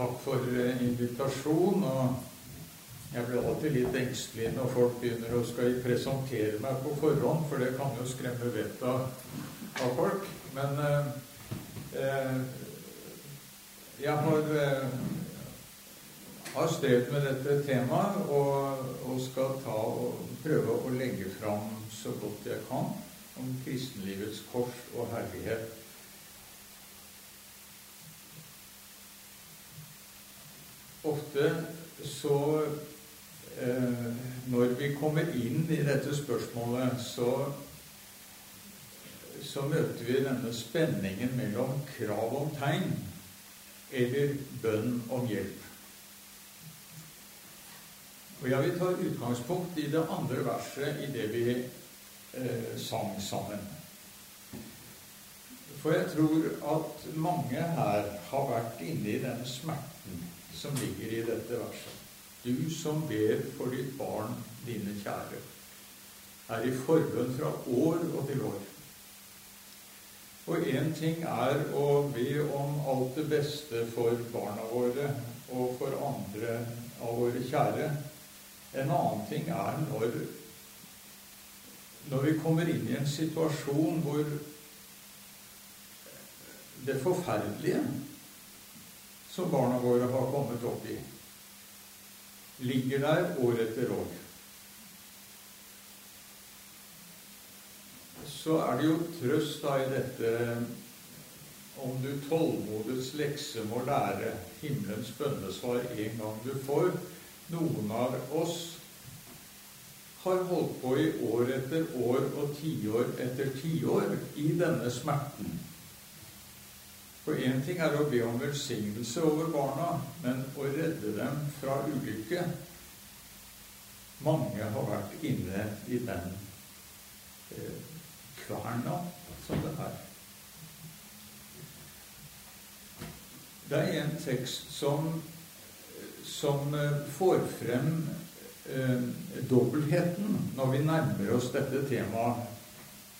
takk for invitasjonen, invitasjon. Og jeg blir alltid litt engstelig når folk begynner å skal presentere meg på forhånd, for det kan jo skremme vettet av, av folk. Men eh, eh jeg har, eh, har strevd med dette temaet og, og skal og prøve å legge fram så godt jeg kan om kristenlivets kors og herlighet. Ofte så eh, Når vi kommer inn i dette spørsmålet, så, så møter vi denne spenningen mellom krav om tegn eller bønn om hjelp. Og Jeg vil ta utgangspunkt i det andre verset i det vi eh, sang sammen. For jeg tror at mange her har vært inne i den smerten som ligger i dette verset. Du som ber for ditt barn, dine kjære, er i forbønn fra år og til år. Og én ting er å be om alt det beste for barna våre og for andre av våre kjære. En annen ting er når, når vi kommer inn i en situasjon hvor det forferdelige som barna våre har kommet opp i, ligger der år etter år. Så er det jo trøst da i dette om du tålmodets lekse må lære himmelens bønnesvar en gang du får. Noen av oss har holdt på i år etter år og tiår etter tiår i denne smerten. For én ting er å be om velsignelse over barna, men å redde dem fra ulykke Mange har vært inne i den eh, kverna som det er. Det er en tekst som, som eh, får frem eh, dobbeltheten når vi nærmer oss dette temaet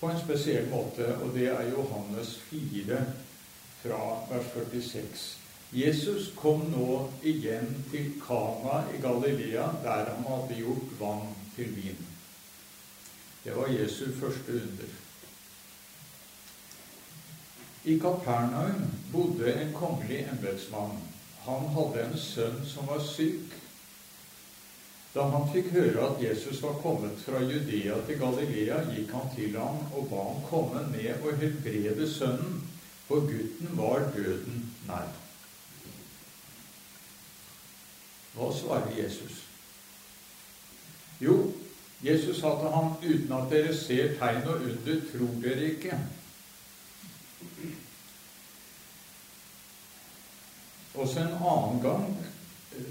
på en spesiell måte, og det er Johannes 4 fra vers 46. Jesus kom nå igjen til Kana i Galilea, der han hadde gjort vann til vin. Det var Jesu første under. I Kapernaum bodde en kongelig embetsmann. Han hadde en sønn som var syk. Da han fikk høre at Jesus var kommet fra Judea til Galilea, gikk han til ham og ba ham komme ned og helbrede sønnen, for gutten var døden nær. Hva svarer Jesus? Jo, Jesus sa til ham, 'Uten at dere ser tegn og under, tror dere ikke.' Også en annen gang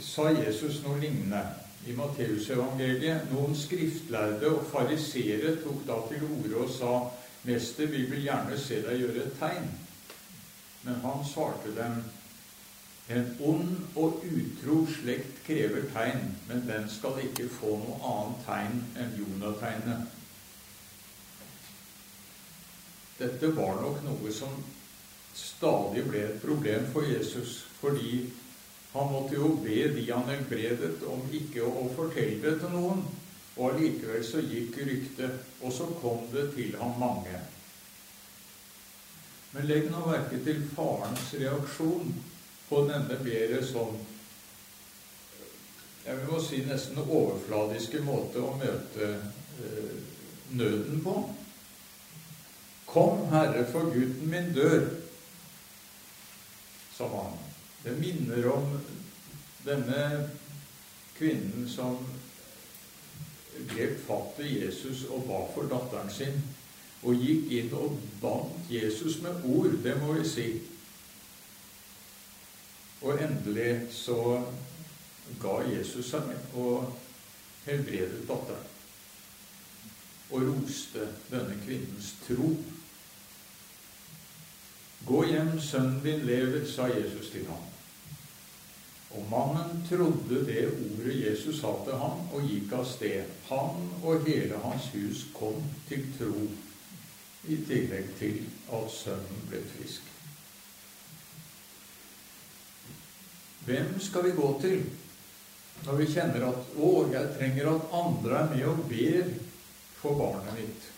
sa Jesus noe lignende i Matteusevangeliet. Noen skriftlærde og fariseere tok da til orde og sa, 'Mester, vi vil gjerne se deg gjøre et tegn.' Men han svarte dem, en ond og utro slekt krever tegn, men den skal ikke få noe annet tegn enn Jonategnet. Dette var nok noe som stadig ble et problem for Jesus, fordi han måtte jo be de han helbredet, om ikke å fortelle det til noen. Og allikevel så gikk ryktet, og så kom det til ham mange. Men legg nå merke til farens reaksjon på denne mer sånn jeg vil si nesten overfladiske måte å møte eh, nøden på. Kom, Herre, for gutten min dør, sa han. Det minner om denne kvinnen som grep fatt i Jesus og ba for datteren sin og gikk inn og bandt Jesus med ord, det må vi si. Og endelig så ga Jesus seg og helbredet datteren. Og roste denne kvinnens tro. Gå hjem, sønnen din lever, sa Jesus til ham. Og mannen trodde det ordet Jesus sa til ham, og gikk av sted. Han og hele hans hus kom til tro i tillegg til at sønnen ble frisk. Hvem skal vi gå til når vi kjenner at 'Å, jeg trenger at andre er med og ber for barnet mitt'?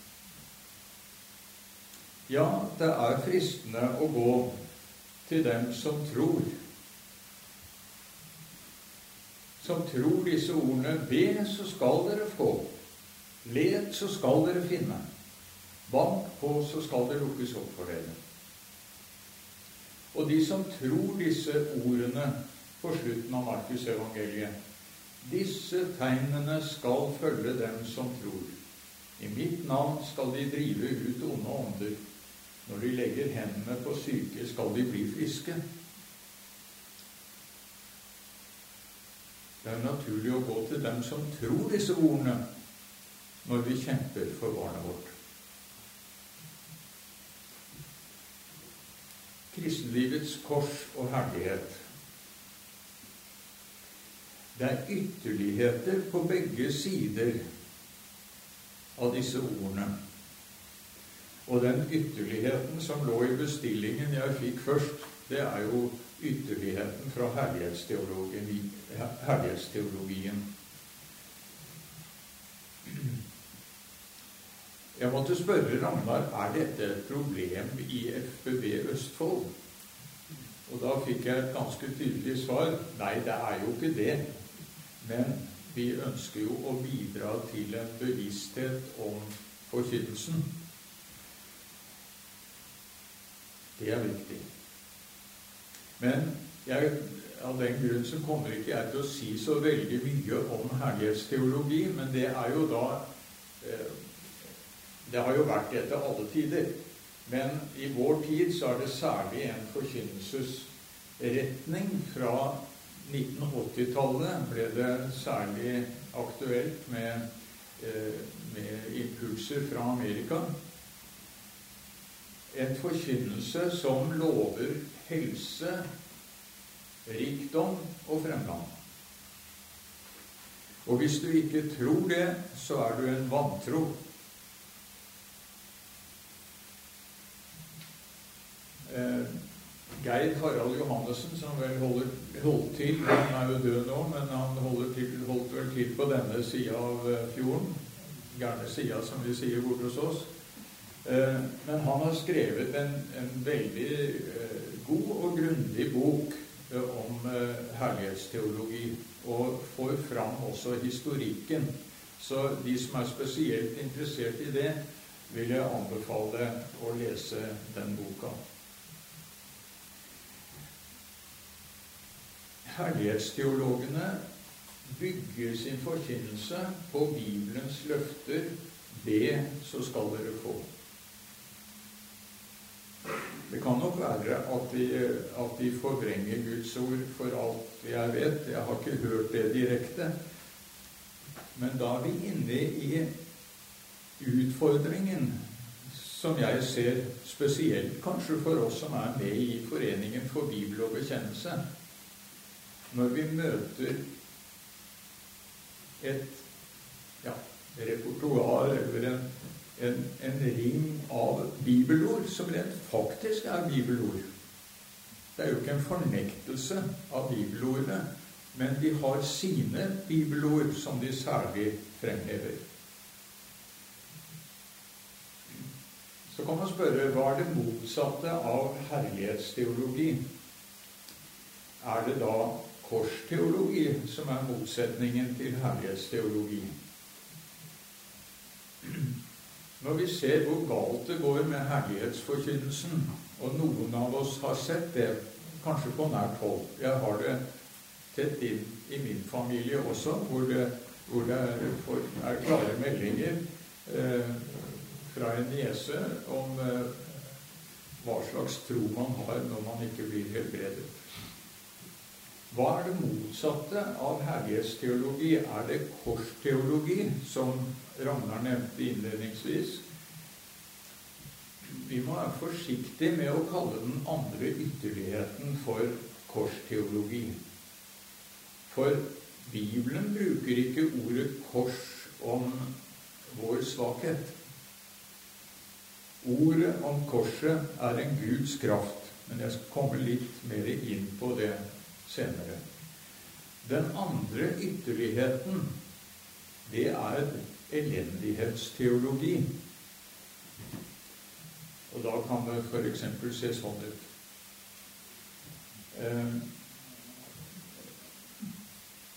Ja, det er fristende å gå til dem som tror. Som tror disse ordene 'Be, så skal dere få'. 'Let, så skal dere finne'. 'Bank på, så skal det lukkes opp for dere'. Og de som tror disse ordene på slutten av Markusevangeliet, disse tegnene skal følge dem som tror. I mitt navn skal de drive ut onde ånder. Når de legger hendene på syke, skal de bli friske. Det er naturlig å gå til dem som tror disse ordene, når vi kjemper for barnet vårt. Kristenlivets kors og herlighet. Det er ytterligheter på begge sider av disse ordene. Og den ytterligheten som lå i bestillingen jeg fikk først, det er jo ytterligheten fra herlighetsteologien. herlighetsteologien. Jeg måtte spørre Ragnar er dette et problem i FBB Østfold. Og da fikk jeg et ganske tydelig svar. Nei, det er jo ikke det. Men vi ønsker jo å bidra til en bevissthet om forkynnelsen. Det er viktig. Men jeg, av den grunn så kommer ikke jeg til å si så veldig mye om herlighetsteologi, men det er jo da eh, det har jo vært det til alle tider. Men i vår tid så er det særlig en forkynnelsesretning. Fra 1980-tallet ble det særlig aktuelt med, eh, med impulser fra Amerika. En forkynnelse som lover helse, rikdom og fremgang. Og hvis du ikke tror det, så er du en vantro. Eh, Geir Harald Johannessen, som vel holder, holdt til Han er jo død nå, men han til, holdt vel til på denne sida av eh, fjorden. Gærne sida, som vi sier borte hos oss. Eh, men han har skrevet en, en veldig eh, god og grundig bok eh, om eh, herlighetsteologi. Og får fram også historikken. Så de som er spesielt interessert i det, vil jeg anbefale å lese den boka. Herlighetsteologene bygger sin forkynnelse på Bibelens løfter Be, så skal dere få. Det kan nok være at de, at de forvrenger Guds ord for alt jeg vet. Jeg har ikke hørt det direkte. Men da er vi inne i utfordringen som jeg ser spesielt kanskje for oss som er med i Foreningen for bibel og bekjennelse når vi møter et ja, repertoar eller en, en, en, ring av bibelord som rent faktisk er bibelord. Det er jo ikke en fornektelse av bibelordene, men de har sine bibelord som de særlig fremhever. Så kan man spørre hva er det motsatte av herlighetsteologi? Er det da korsteologi som er motsetningen til herlighetsteologi. Når vi ser hvor galt det går med herlighetsforkynnelsen, og noen av oss har sett det, kanskje på nært hold Jeg har det tett inn i min familie også, hvor det, hvor det er, er, klare meldinger eh, fra en niese om eh, hva slags tro man har når man ikke blir helbredet. Hva er det motsatte av herlighetsteologi? Er det korsteologi, som Ragnar nevnte innledningsvis? Vi må være forsiktige med å kalle den andre ytterligheten for korsteologi. For Bibelen bruker ikke ordet kors om vår svakhet. Ordet om korset er en Guds kraft, men jeg skal komme litt mer inn på det senere. Den andre ytterligheten, det er elendighetsteologi. Og da kan det f.eks. se sånn ut. Eh,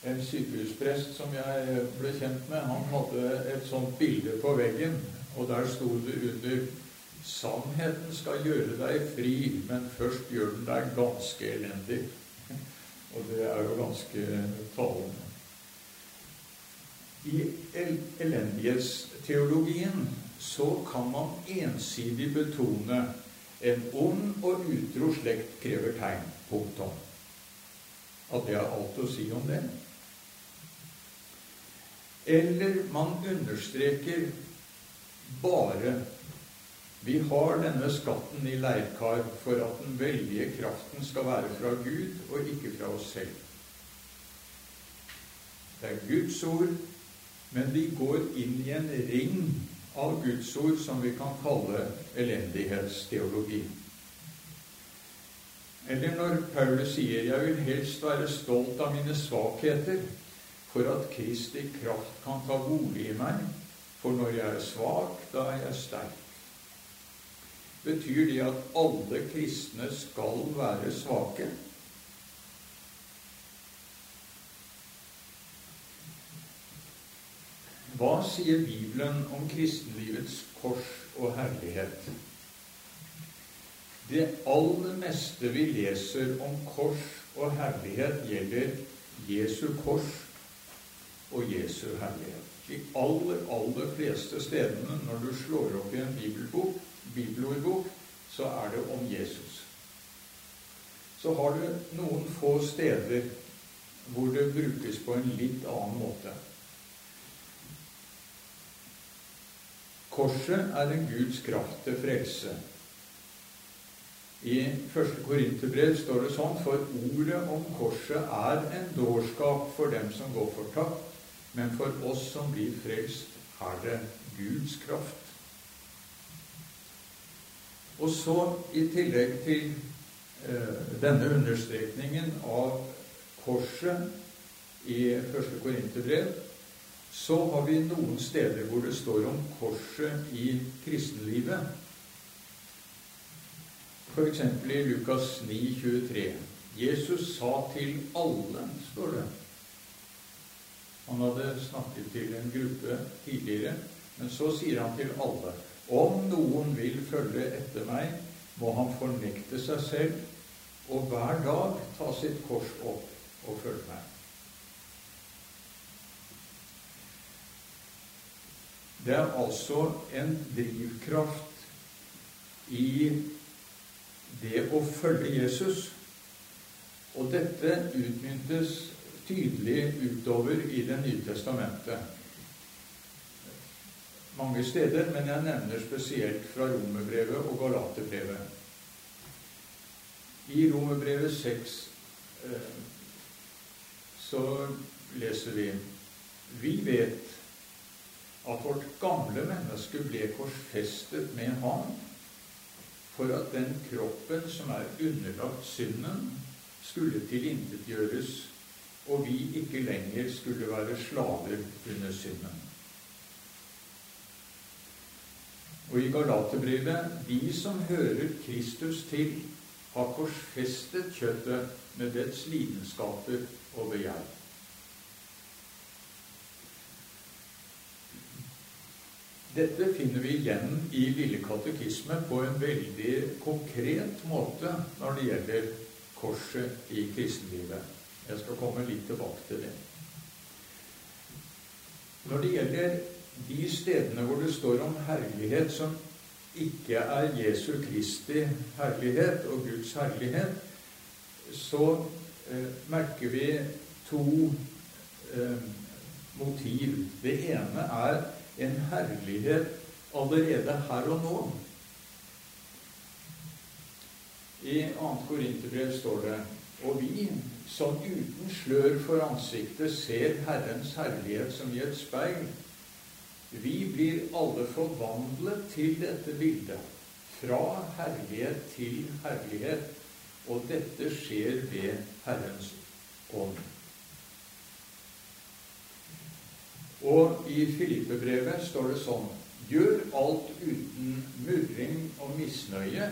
en sykehusprest som jeg ble kjent med, han hadde et sånt bilde på veggen, og der sto det under Sannheten skal gjøre deg fri, men først gjør den deg ganske elendig. Og det er jo ganske talende. I elendighetsteologien så kan man ensidig betone en ond og utro slekt krever tegn. Punktum. At det er alt å si om det. Eller man understreker bare vi har denne skatten i leirkar for at den veldige kraften skal være fra Gud og ikke fra oss selv. Det er Guds ord, men vi går inn i en ring av Guds ord som vi kan kalle elendighetsteologi. Eller når Paulus sier 'Jeg vil helst være stolt av mine svakheter', for at Kristi kraft kan ta bolig i meg, for når jeg er svak, da er jeg sterk. Betyr det at alle kristne skal være svake? Hva sier Bibelen om kristenlivets kors og herlighet? Det aller meste vi leser om kors og herlighet, gjelder Jesu kors og Jesu herlighet. De aller, aller fleste stedene når du slår opp i en bibelbok, bibelordbok, så er det om Jesus. Så har du noen få steder hvor det brukes på en litt annen måte. Korset er en Guds kraft til frelse. I 1. Korinterbrev står det sånn For ordet om korset er en dårskap for dem som går fortapt, men for oss som blir frelst, er det Guds kraft. Og så, i tillegg til eh, denne understrekningen av korset i første Korinterbrev, så har vi noen steder hvor det står om korset i kristenlivet. F.eks. i Lukas 9, 23. Jesus sa til alle, står det. Han hadde snakket til en gruppe tidligere, men så sier han til alle. Om noen vil følge etter meg, må han fornekte seg selv og hver dag ta sitt kors opp og følge meg. Det er altså en drivkraft i det å følge Jesus. Og dette utmyntes tydelig utover i Det nye testamentet mange steder, men jeg nevner spesielt fra Romerbrevet og Galaterbrevet. I Romerbrevet 6 eh, så leser vi Vi vet at vårt gamle menneske ble korsfestet med ham for at den kroppen som er underlagt synden, skulle tilintetgjøres, og vi ikke lenger skulle være slaver under synden. Og i Galaterbrevet de som hører Kristus til, har korsfestet kjøttet med dets lidenskaper og begjær. Dette finner vi igjen i Lille katekisme på en veldig konkret måte når det gjelder korset i kristenlivet. Jeg skal komme litt tilbake til det. Når det gjelder de stedene hvor det står om herlighet som ikke er Jesu Kristi herlighet og Guds herlighet, så eh, merker vi to eh, motiv. Det ene er en herlighet allerede her og nå. I 2. Korinterbrev står det og vi som uten slør for ansiktet ser Herrens herlighet som i et speil, vi blir alle forvandlet til dette bildet. Fra herlighet til herlighet. Og dette skjer ved Herrens ånd. Og i Filippebrevet står det sånn Gjør alt uten murring og misnøye,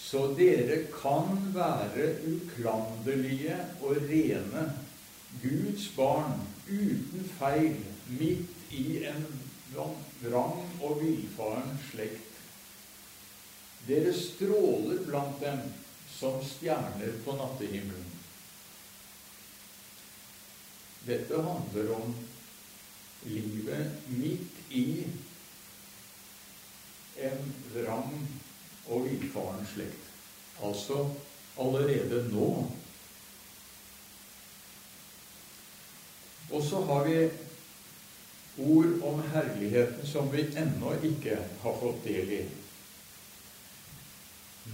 så dere kan være uklanderlige og rene, Guds barn, uten feil, midt i en vrang og villfaren slekt. Dere stråler blant dem som stjerner på nattehimmelen. Dette handler om livet midt i en vrang og villfaren slekt. Altså allerede nå. Og så har vi ord om herligheten som vi ennå ikke har fått del i.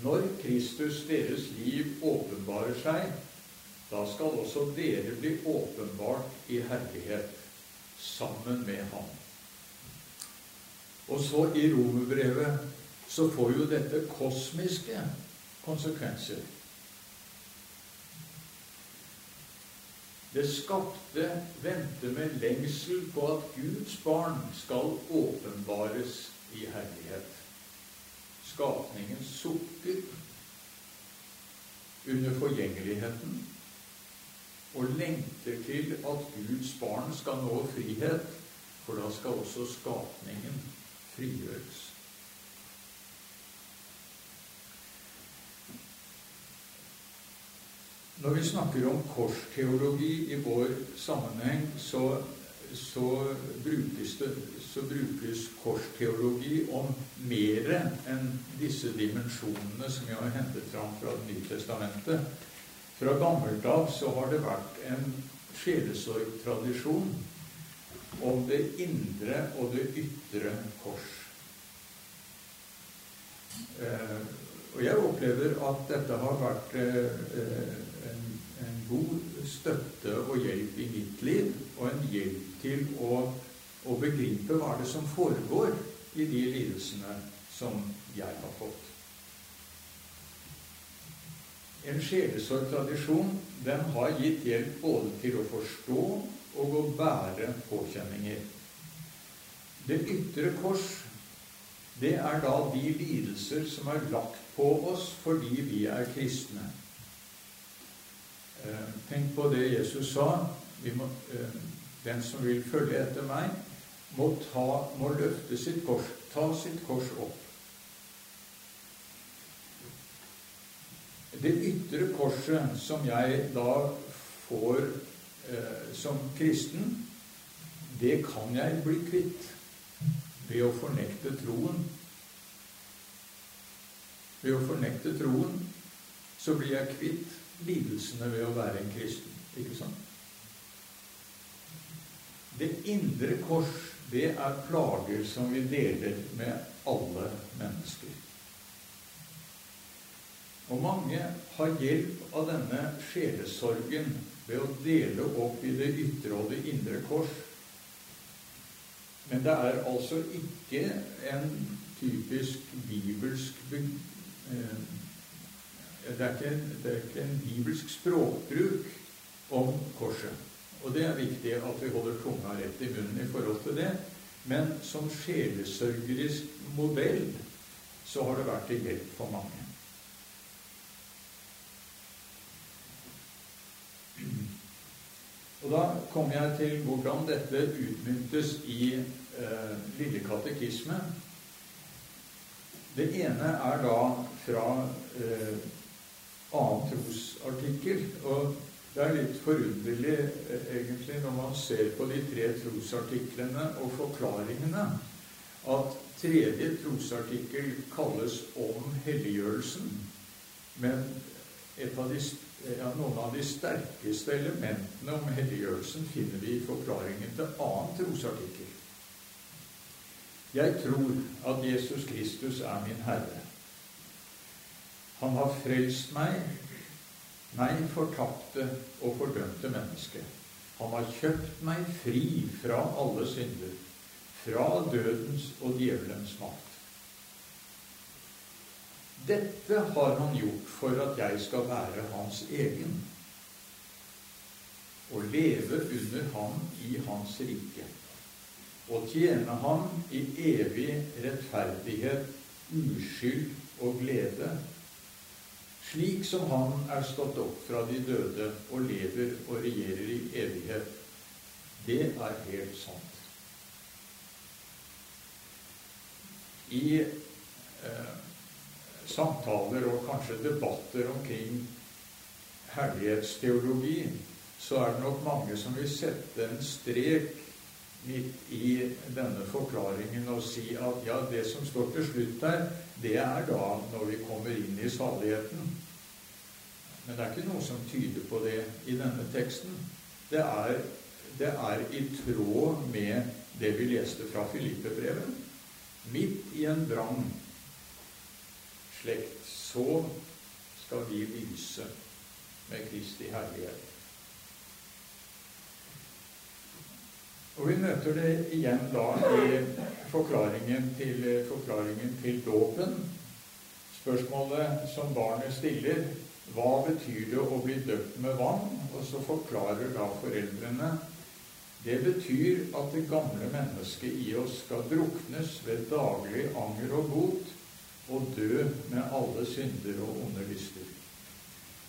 Når Kristus, deres liv, åpenbarer seg, da skal også dere bli åpenbart i herlighet sammen med ham. Og så i romerbrevet så får jo dette kosmiske konsekvenser. Det skapte venter med lengsel på at Guds barn skal åpenbares i herlighet. Skapningen sukker under forgjengeligheten og lengter til at Guds barn skal nå frihet, for da skal også skapningen frigjøres. Når vi snakker om korsteologi i vår sammenheng, så, så, brukes, det, så brukes korsteologi om mer enn disse dimensjonene som vi har hentet fram fra Det nye testamentet. Fra gammelt av så har det vært en sjelesorgtradisjon om det indre og det ytre kors. Eh, og jeg opplever at dette har vært eh, en, god støtte og hjelp i mitt liv, og en hjelp til å, å begripe hva det som foregår i de lidelsene som jeg har fått. En sjelesorgtradisjon den har gitt hjelp både til å forstå og å bære påkjenninger. Det ytre kors, det er da de lidelser som er lagt på oss fordi vi er kristne. Eh, tenk på det Jesus sa. Må, eh, den som vil følge etter meg, må, ta, må løfte sitt kors, ta sitt kors opp Det ytre korset som jeg da får eh, som kristen, det kan jeg bli kvitt ved å fornekte troen. Ved å fornekte troen så blir jeg kvitt lidelsene ved å være en kristen. Ikke sant? Det indre kors, det er plager som vi deler med alle mennesker. Og mange har hjelp av denne sjelesorgen ved å dele opp i det ytre og det indre kors. Men det er altså ikke en typisk bibelsk eh, det er, ikke, det er ikke en bibelsk språkbruk om korset. Og det er viktig at vi holder tunga rett i munnen i forhold til det. Men som sjelesørgerisk modell så har det vært til hjelp for mange. Og da kommer jeg til hvordan dette utmyntes i eh, Lille katekisme. Det ene er da fra eh, annen trosartikkel. Og det er litt forunderlig eh, egentlig når man ser på de tre trosartiklene og forklaringene, at tredje trosartikkel kalles om helliggjørelsen. Men av de ja, noen av de sterkeste elementene om helliggjørelsen finner vi i forklaringen til annen trosartikkel. Jeg tror at Jesus Kristus er min Herre. Han har frelst meg, meg fortapte og fordømte menneske. Han har kjøpt meg fri fra alle synder, fra dødens og djevelens makt. Dette har han gjort for at jeg skal være hans egen. og leve under ham i hans rike, og tjene ham i evig rettferdighet, uskyld og glede, slik som han er stått opp fra de døde og lever og regjerer i evighet. Det er helt sant. I eh, samtaler og kanskje debatter omkring herlighetsteologi, så er det nok mange som vil sette en strek midt i denne forklaringen og si at ja, det som står til slutt der, det er da når vi kommer inn i saligheten. Men det er ikke noe som tyder på det i denne teksten. Det er, det er i tråd med det vi leste fra Filippe-brevet. Midt i en brann slekt, så skal vi lyse med Kristi herlighet. Og Vi møter det igjen da i forklaringen til, forklaringen til dåpen. Spørsmålet som barnet stiller, hva betyr det å bli døpt med vann? Og så forklarer da foreldrene det betyr at det gamle mennesket i oss skal druknes ved daglig anger og bot og dø med alle synder og onde lyster.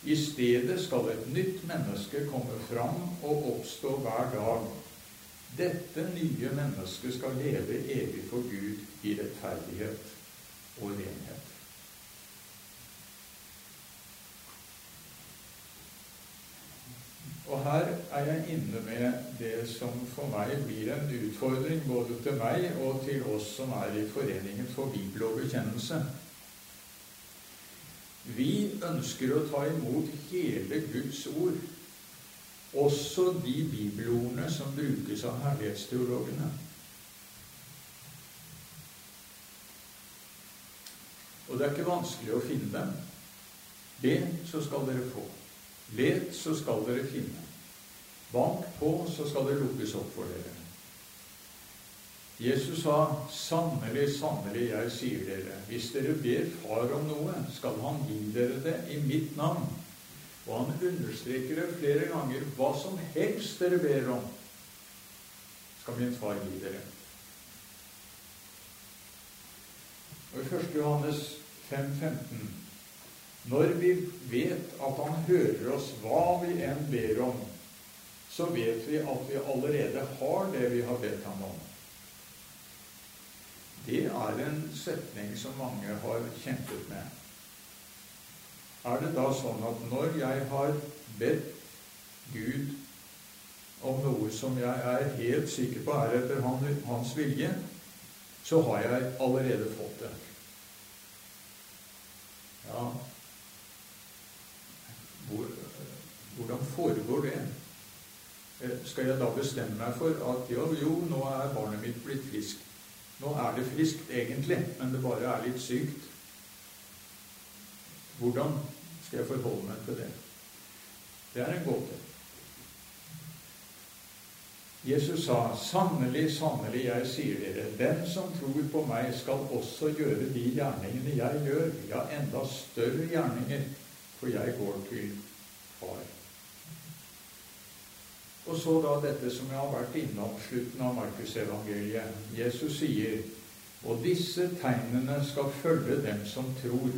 I stedet skal et nytt menneske komme fram og oppstå hver dag. Dette nye mennesket skal leve evig for Gud i rettferdighet og renhet. Og her er jeg inne med det som for meg blir en utfordring både til meg og til oss som er i Foreningen for bibel og bekjennelse. Vi ønsker å ta imot hele Guds ord, også de bibelordene som brukes av herlighetsteologene. Og det er ikke vanskelig å finne dem. Be, så skal dere få. Let, så skal dere finne. Bank på, så skal det lukkes opp for dere. Jesus sa, 'Sannelig, sannelig, jeg sier dere:" Hvis dere ber Far om noe, skal Han gi dere det i mitt navn. Og han understreker det flere ganger. Hva som helst dere ber om, skal min far gi dere. Og I 1. Johannes 5,15 Når vi vet at Han hører oss hva vi enn ber om, så vet vi at vi allerede har det vi har bedt ham om. Det er en setning som mange har kjempet med. Er det da sånn at når jeg har bedt Gud om noe som jeg er helt sikker på er etter hans vilje, så har jeg allerede fått det? Ja Hvor, Hvordan foregår det? Eh, skal jeg da bestemme meg for at jo, jo, nå er barnet mitt blitt friskt? Nå er det friskt egentlig, men det bare er litt sykt. Hvordan skal jeg forholde meg til det? Det er en gåte. Jesus sa, 'Sannelig, sannelig, jeg sier dere, den som tror på meg, skal også gjøre de gjerningene jeg gjør, ja, enda større gjerninger, for jeg går til Far.' Og så da dette som jeg har vært innom, slutten av Markusevangeliet. Jesus sier og disse tegnene skal følge dem som tror.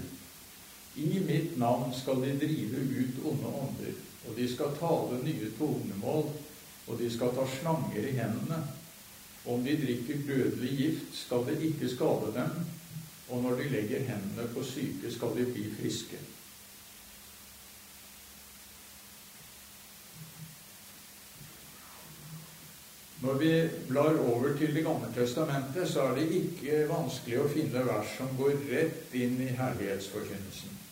I mitt navn skal de drive ut onde ånder, og de skal tale nye tonemål, og de skal ta slanger i hendene. Om de drikker dødelig gift, skal det ikke skade dem, og når de legger hendene på syke, skal de bli friske. Når vi blar over til Det gamle testamentet, så er det ikke vanskelig å finne vers som går rett inn i herlighetsforkynnelsen.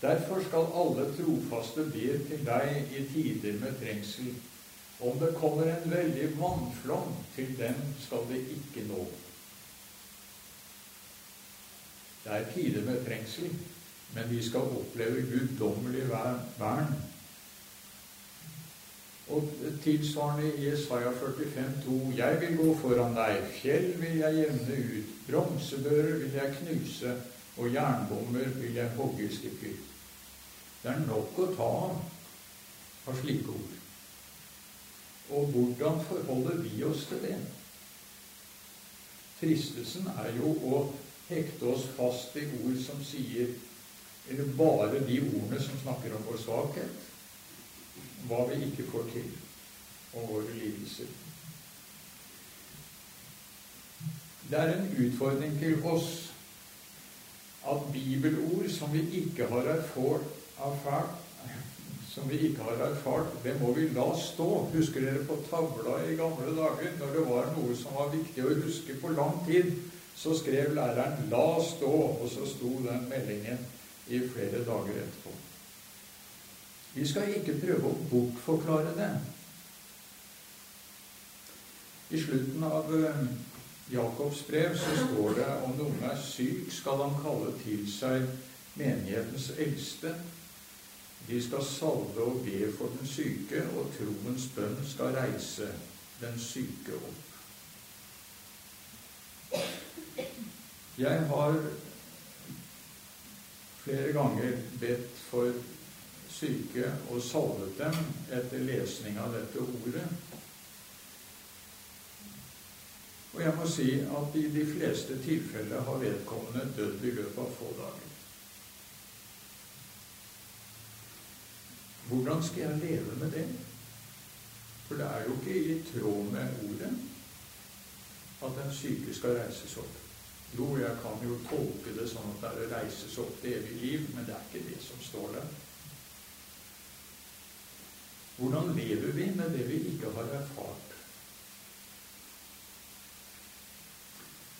Derfor skal alle trofaste be til deg i tider med trengsel. Om det kommer en veldig vannflom, til dem skal det ikke nå. Det er tider med trengsel, men vi skal oppleve guddommelig vern og tilsvarende i Jesaja 45, 45,2.: Jeg vil gå foran deg, fjell vil jeg jevne ut, bronsebører vil jeg knuse, og jernbommer vil jeg hogge i stykker. Det er nok å ta av slike ord. Og hvordan forholder vi oss til det? Fristelsen er jo å hekte oss fast i ord som sier Eller bare de ordene som snakker om vår svakhet, hva vi ikke får til, og våre lidelser. Det er en utfordring til oss at bibelord som vi ikke har erfart, erfart som vi ikke har erfart, det må vi la stå. Husker dere på tavla i gamle dager, når det var noe som var viktig å huske på lang tid, så skrev læreren 'la stå', og så sto den meldingen i flere dager etterpå. Vi skal ikke prøve å bortforklare det. I slutten av eh, Jakobs brev så står det om noen er syk, skal han kalle til seg menighetens eldste. De skal salve og be for den syke, og troens bønn skal reise den syke opp. Jeg har flere ganger bedt for syke og salvet dem etter lesning av dette ordet. Og jeg må si at i de fleste tilfeller har vedkommende dødd i løpet av få dager. Hvordan skal jeg leve med det? For det er jo ikke i tråd med ordet at den syke skal reises opp. Jo, jeg kan jo tolke det sånn at det er å reises opp til evig liv, men det er ikke det som står der. Hvordan lever vi med det vi ikke har erfart?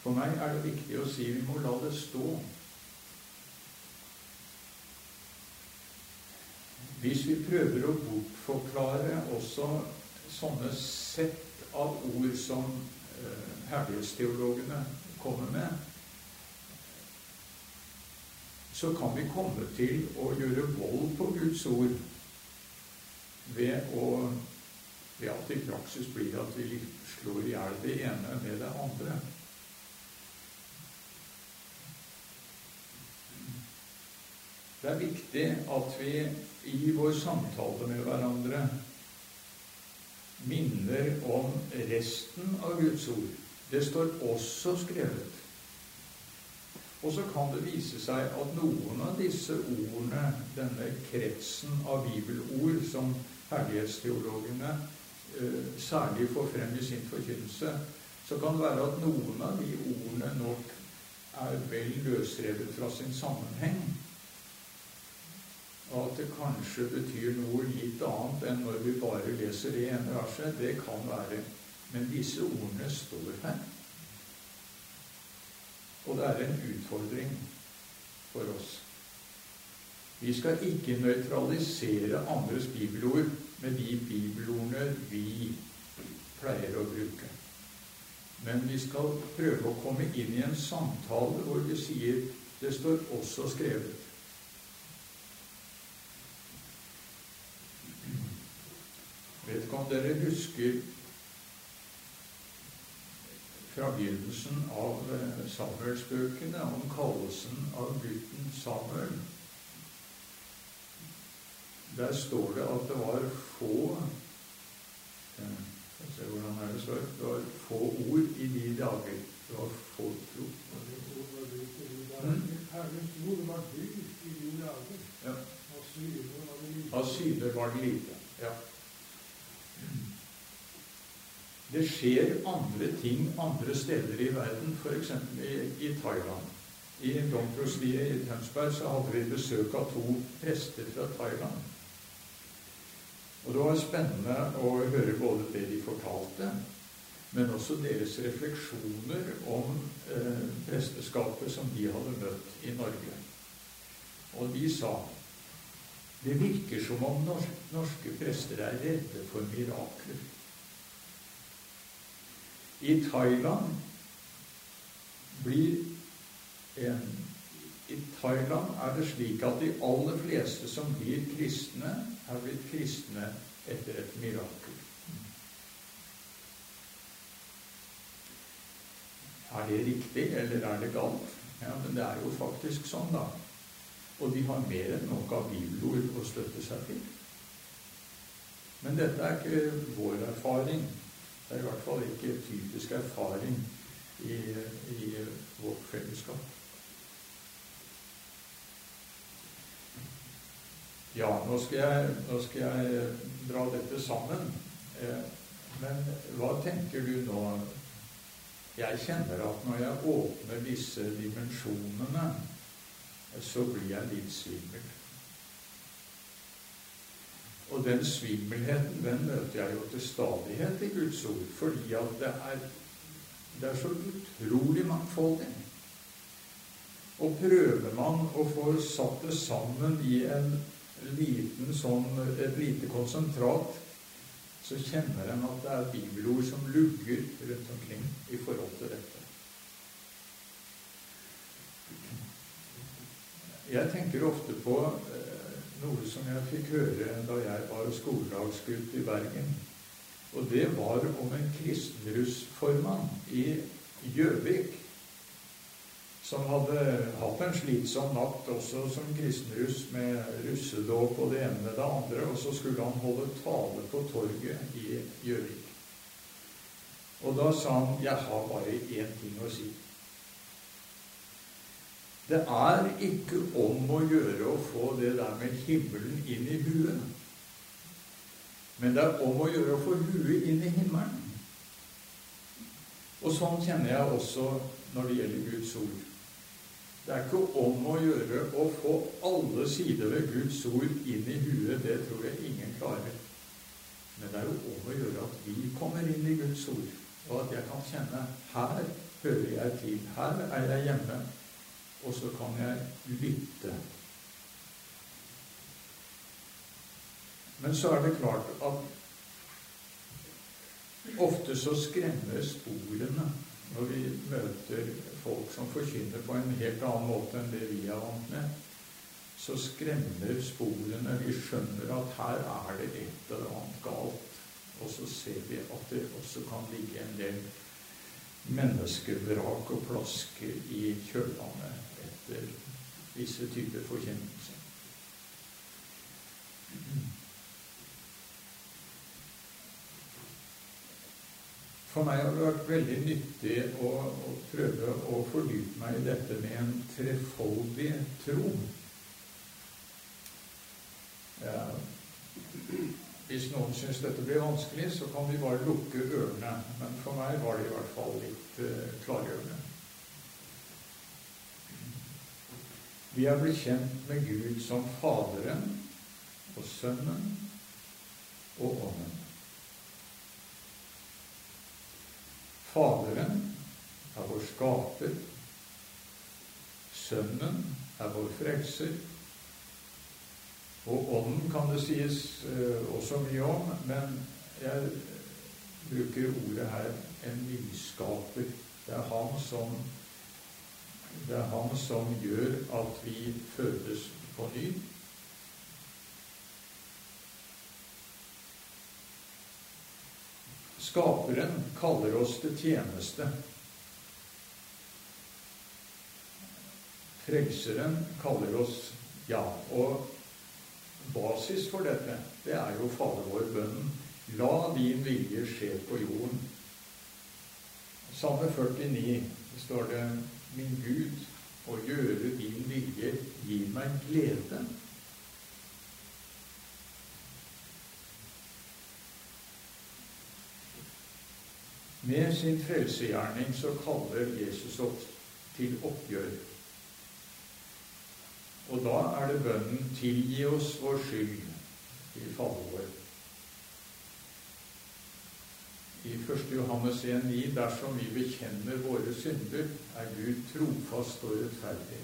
For meg er det viktig å si vi må la det stå. Hvis vi prøver å bortforklare også sånne sett av ord som eh, herlighetsteologene kommer med, så kan vi komme til å gjøre vold på Guds ord ved, å, ved at i praksis blir at vi slår i hjel det ene med det andre. Det er viktig at vi i vår samtale med hverandre minner om resten av Guds ord. Det står også skrevet. Og så kan det vise seg at noen av disse ordene, denne kretsen av bibelord som herlighetsteologene eh, særlig får frem i sin forkynnelse, så kan det være at noen av de ordene nok er vel løsrevet fra sin sammenheng at det kanskje betyr noe litt annet enn når vi bare leser det ene verset. Det kan være. Men disse ordene står her. Og det er en utfordring for oss. Vi skal ikke nøytralisere andres bibelord med de bibelordene vi pleier å bruke. Men vi skal prøve å komme inn i en samtale hvor vi sier det står også skrevet. Vet ikke om dere husker fra begynnelsen av eh, Samuelsbøkene om kallelsen av gutten Samuel. Der står det at det var få eh, se hvordan er det står. Det var få ord i de dager. Det var få tro. Ja. Av syder var det lite. Ja. Det skjer andre ting andre steder i verden, f.eks. I, i Thailand. I domprostiet i Tønsberg så hadde vi besøk av to prester fra Thailand. Og det var spennende å høre både det de fortalte, men også deres refleksjoner om eh, presteskapet som de hadde møtt i Norge. Og de sa det virker som om norske prester er redde for mirakler. I Thailand blir en I Thailand er det slik at de aller fleste som blir kristne, er blitt kristne etter et mirakel. Er det riktig, eller er det galt? Ja, men det er jo faktisk sånn, da. Og de har mer enn nok av bibelord å støtte seg til. Men dette er ikke vår erfaring. Det er i hvert fall ikke typisk erfaring i, i vårt fellesskap. Ja, nå skal, jeg, nå skal jeg dra dette sammen. Eh, men hva tenker du nå? Jeg kjenner at når jeg åpner disse dimensjonene, så blir jeg litt svimmel. Og den svimmelheten den møter jeg jo til stadighet i Guds ord, fordi at det er, det er så utrolig mangfoldig. Og prøver man å få satt det sammen i en liten sånn, et lite konsentrat, så kjenner en at det er bibelord som lugger rundt omkring i forhold til dette. Jeg tenker ofte på eh, noe som jeg fikk høre da jeg var skoledagsgutt i Bergen. Og det var om en kristenrussformann i Gjøvik som hadde hatt en slitsom natt også som kristenruss med russedåp og det ene med det andre, og så skulle han holde tale på torget i Gjøvik. Og da sa han 'Jeg har bare én ting å si'. Det er ikke om å gjøre å få det der med himmelen inn i huet. Men det er om å gjøre å få huet inn i himmelen. Og sånn kjenner jeg også når det gjelder Guds ord. Det er ikke om å gjøre å få alle sider ved Guds ord inn i huet. Det tror jeg ingen klarer. Men det er jo om å gjøre at vi kommer inn i Guds ord, og at jeg kan kjenne her hører jeg til. Her er jeg hjemme. Og så kan jeg lytte. Men så er det klart at ofte så skremmer sporene når vi møter folk som forkynner på en helt annen måte enn det vi er vant med, så skremmer sporene. Vi skjønner at her er det et eller annet galt. Og så ser vi at det også kan ligge en del menneskevrak og plasker i kjølvannet etter visse typer forkjennelse. For meg har det vært veldig nyttig å, å prøve å fordype meg i dette med en trefoldig tro. Ja. Hvis noen syns dette blir vanskelig, så kan vi bare lukke ørene. Men for meg var det i hvert fall litt uh, klargjørende. Vi er blitt kjent med Gud som Faderen og Sønnen og Ånden. Faderen er vår skaper. Sønnen er vår frelser. Og Ånden kan det sies uh, også mye om, men jeg bruker ordet her en nyskaper. Det er han som, det er han som gjør at vi fødes på ny. Skaperen kaller oss til tjeneste. Frelseren kaller oss ja. Og basis for dette, det er jo Fader vår bønnen. La din vilje skje på jorden. Salme 49 står det Min Gud, å gjøre din vilje Gi meg glede. Med sin frelsegjerning så kaller Jesus oss til oppgjør. Og da er det bønnen 'tilgi oss vår skyld' i Fader I 1. Johannes 1,9.: Dersom vi bekjenner våre synder, er Gud trofast og rettferdig,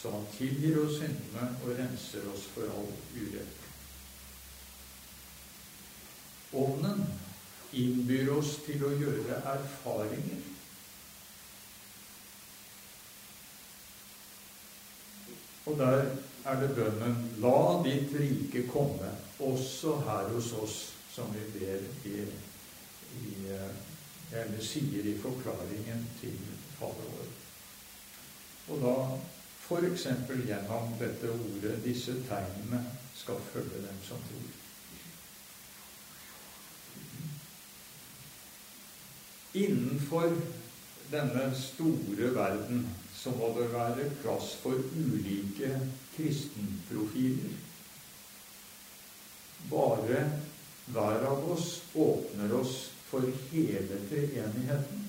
så han tilgir oss syndene og renser oss for all urett. Ånden innbyr oss til å gjøre erfaringer. Og der er det bønnen La ditt rike komme, også her hos oss, som vi ber i, i, eh, eller sier i forklaringen til Fader vår. Og da f.eks. gjennom dette ordet, disse tegnene, skal følge dem som tror. Innenfor denne store verden så må det være plass for ulike kristenprofiler. Bare hver av oss åpner oss for hele treenigheten.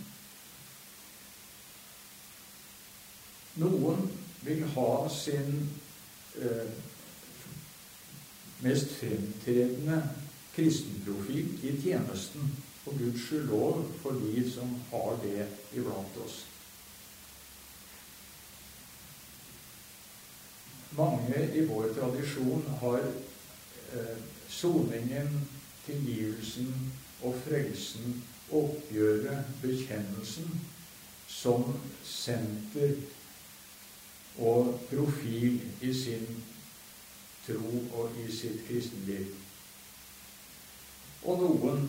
Noen vil ha sin eh, mest fremtredende kristenprofil i tjenesten. Og Guds lov for de som har det iblant oss. Mange i vår tradisjon har eh, soningen, tilgivelsen og frelsen, oppgjøret, bekjennelsen, som senter og profil i sin tro og i sitt kristenliv. Og noen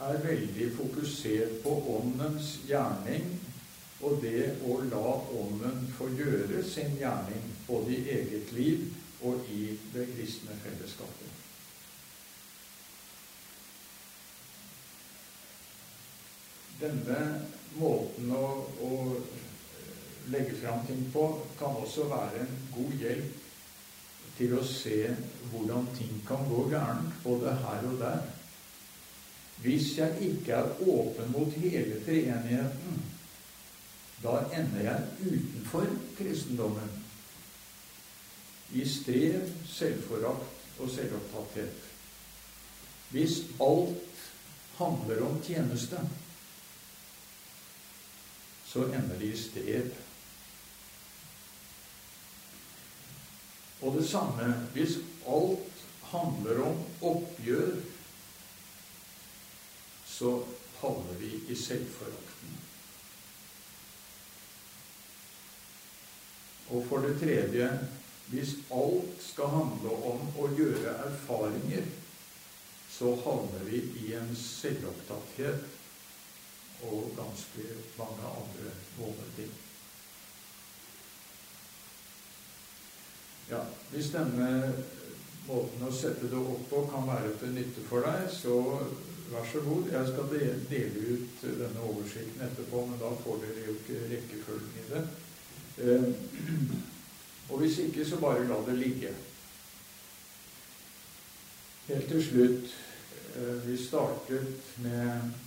er veldig fokusert på åndens gjerning og det å la ånden få gjøre sin gjerning både i eget liv og i det kristne fellesskapet. Denne måten å, å legge fram ting på kan også være en god hjelp til å se hvordan ting kan gå gærent, både her og der. Hvis jeg ikke er åpen mot hele treenigheten, da ender jeg utenfor kristendommen. I strev, selvforakt og selvopptatthet. Hvis alt handler om tjeneste, så ender de i strev. Og det samme hvis alt handler om oppgjør, så havner vi i selvforakten. Og for det tredje hvis alt skal handle om å gjøre erfaringer, så havner vi i en selvopptatthet og ganske mange andre vonde ting. Ja, Hvis denne måten å sette det opp på kan være til nytte for deg, så vær så god. Jeg skal dele ut denne oversikten etterpå, men da får dere jo ikke rekkefølgen i det. Eh, og hvis ikke, så bare la det ligge. Helt til slutt eh, Vi startet med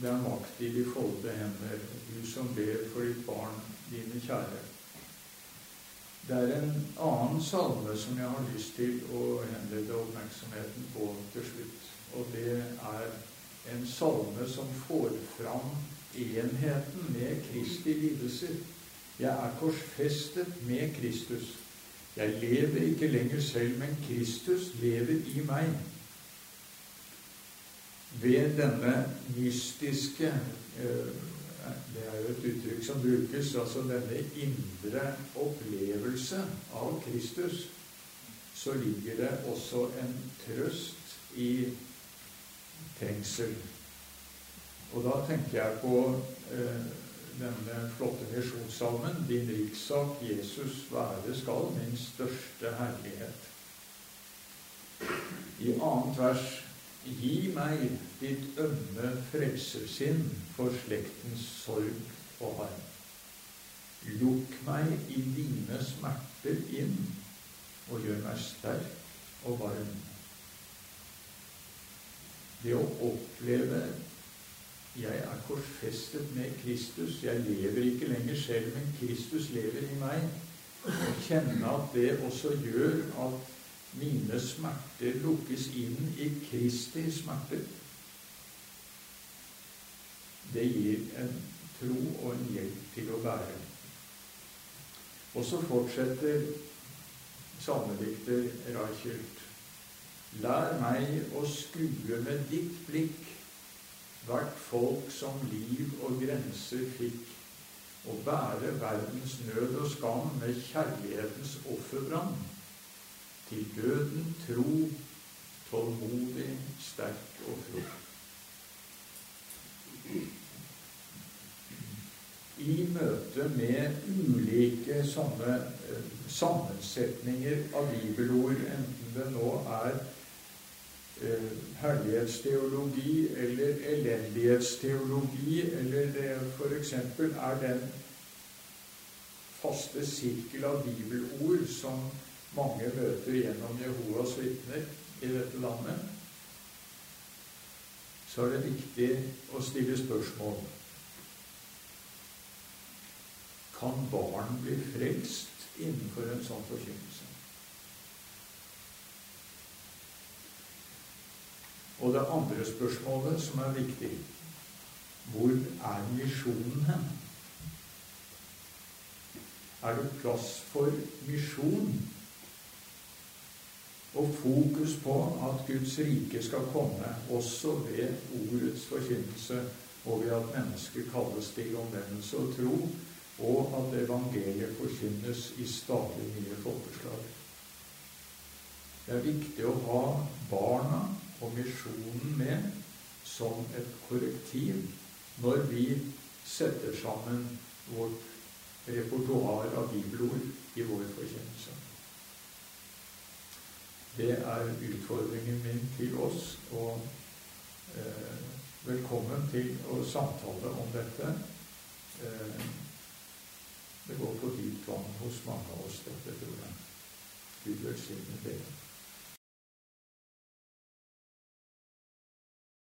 den makt i de folde hender, du som ber for ditt barn, dine kjære. Det er en annen salme som jeg har lyst til å henlede oppmerksomheten på til slutt. Og det er en salme som får fram enheten med Kristi lidelser. Jeg er korsfestet med Kristus. Jeg lever ikke lenger selv, men Kristus lever i meg. Ved denne mystiske eh, det er jo et uttrykk som brukes. Altså denne indre opplevelse av Kristus. Så ligger det også en trøst i trengsel. Og da tenker jeg på eh, denne flotte misjonssalmen 'Din rikssak, Jesus, være skal min største herlighet'. I annet vers Gi meg ditt ømme frelsersinn for slektens sorg og harm. Lukk meg i dine smerter inn, og gjør meg sterk og varm. Det å oppleve jeg er korsfestet med Kristus. Jeg lever ikke lenger selv, men Kristus lever i meg. Og kjenne at det også gjør at mine smerter lukkes inn i Kristi smerter. Det gir en tro og en hjelp til å bære. Og så fortsetter salmedikter Reichelt. Lær meg å skue med ditt blikk hvert folk som liv og grenser fikk, og bære verdens nød og skam med kjærlighetens offerbrann til døden tro, tålmodig, sterk og fro. I møte med ulike sånne eh, sammensetninger av bibelord, enten det nå er eh, herlighetsteologi eller elendighetsteologi, eller det f.eks. er den faste sirkel av bibelord som mange møter gjennom Jehovas vitner i dette landet, så er det viktig å stille spørsmål. Kan barn bli frelst innenfor en sånn forkynnelse? Og det andre spørsmålet som er viktig hvor er misjonen hen? Er det plass for misjon og fokus på at Guds rike skal komme også ved ordets forkynnelse og ved at mennesker kalles til omvendelse og tro, og at evangeliet forkynnes i stadig nye folkeslag. Det er viktig å ha barna og misjonen med som et korrektiv når vi setter sammen vårt repertoar av bibelord i vår forkynnelse. Det er utfordringen min til oss. Og eh, velkommen til å samtale om dette. Eh, det går på dypt vann hos mange av oss, dette, tror jeg. Gud velsigne dere.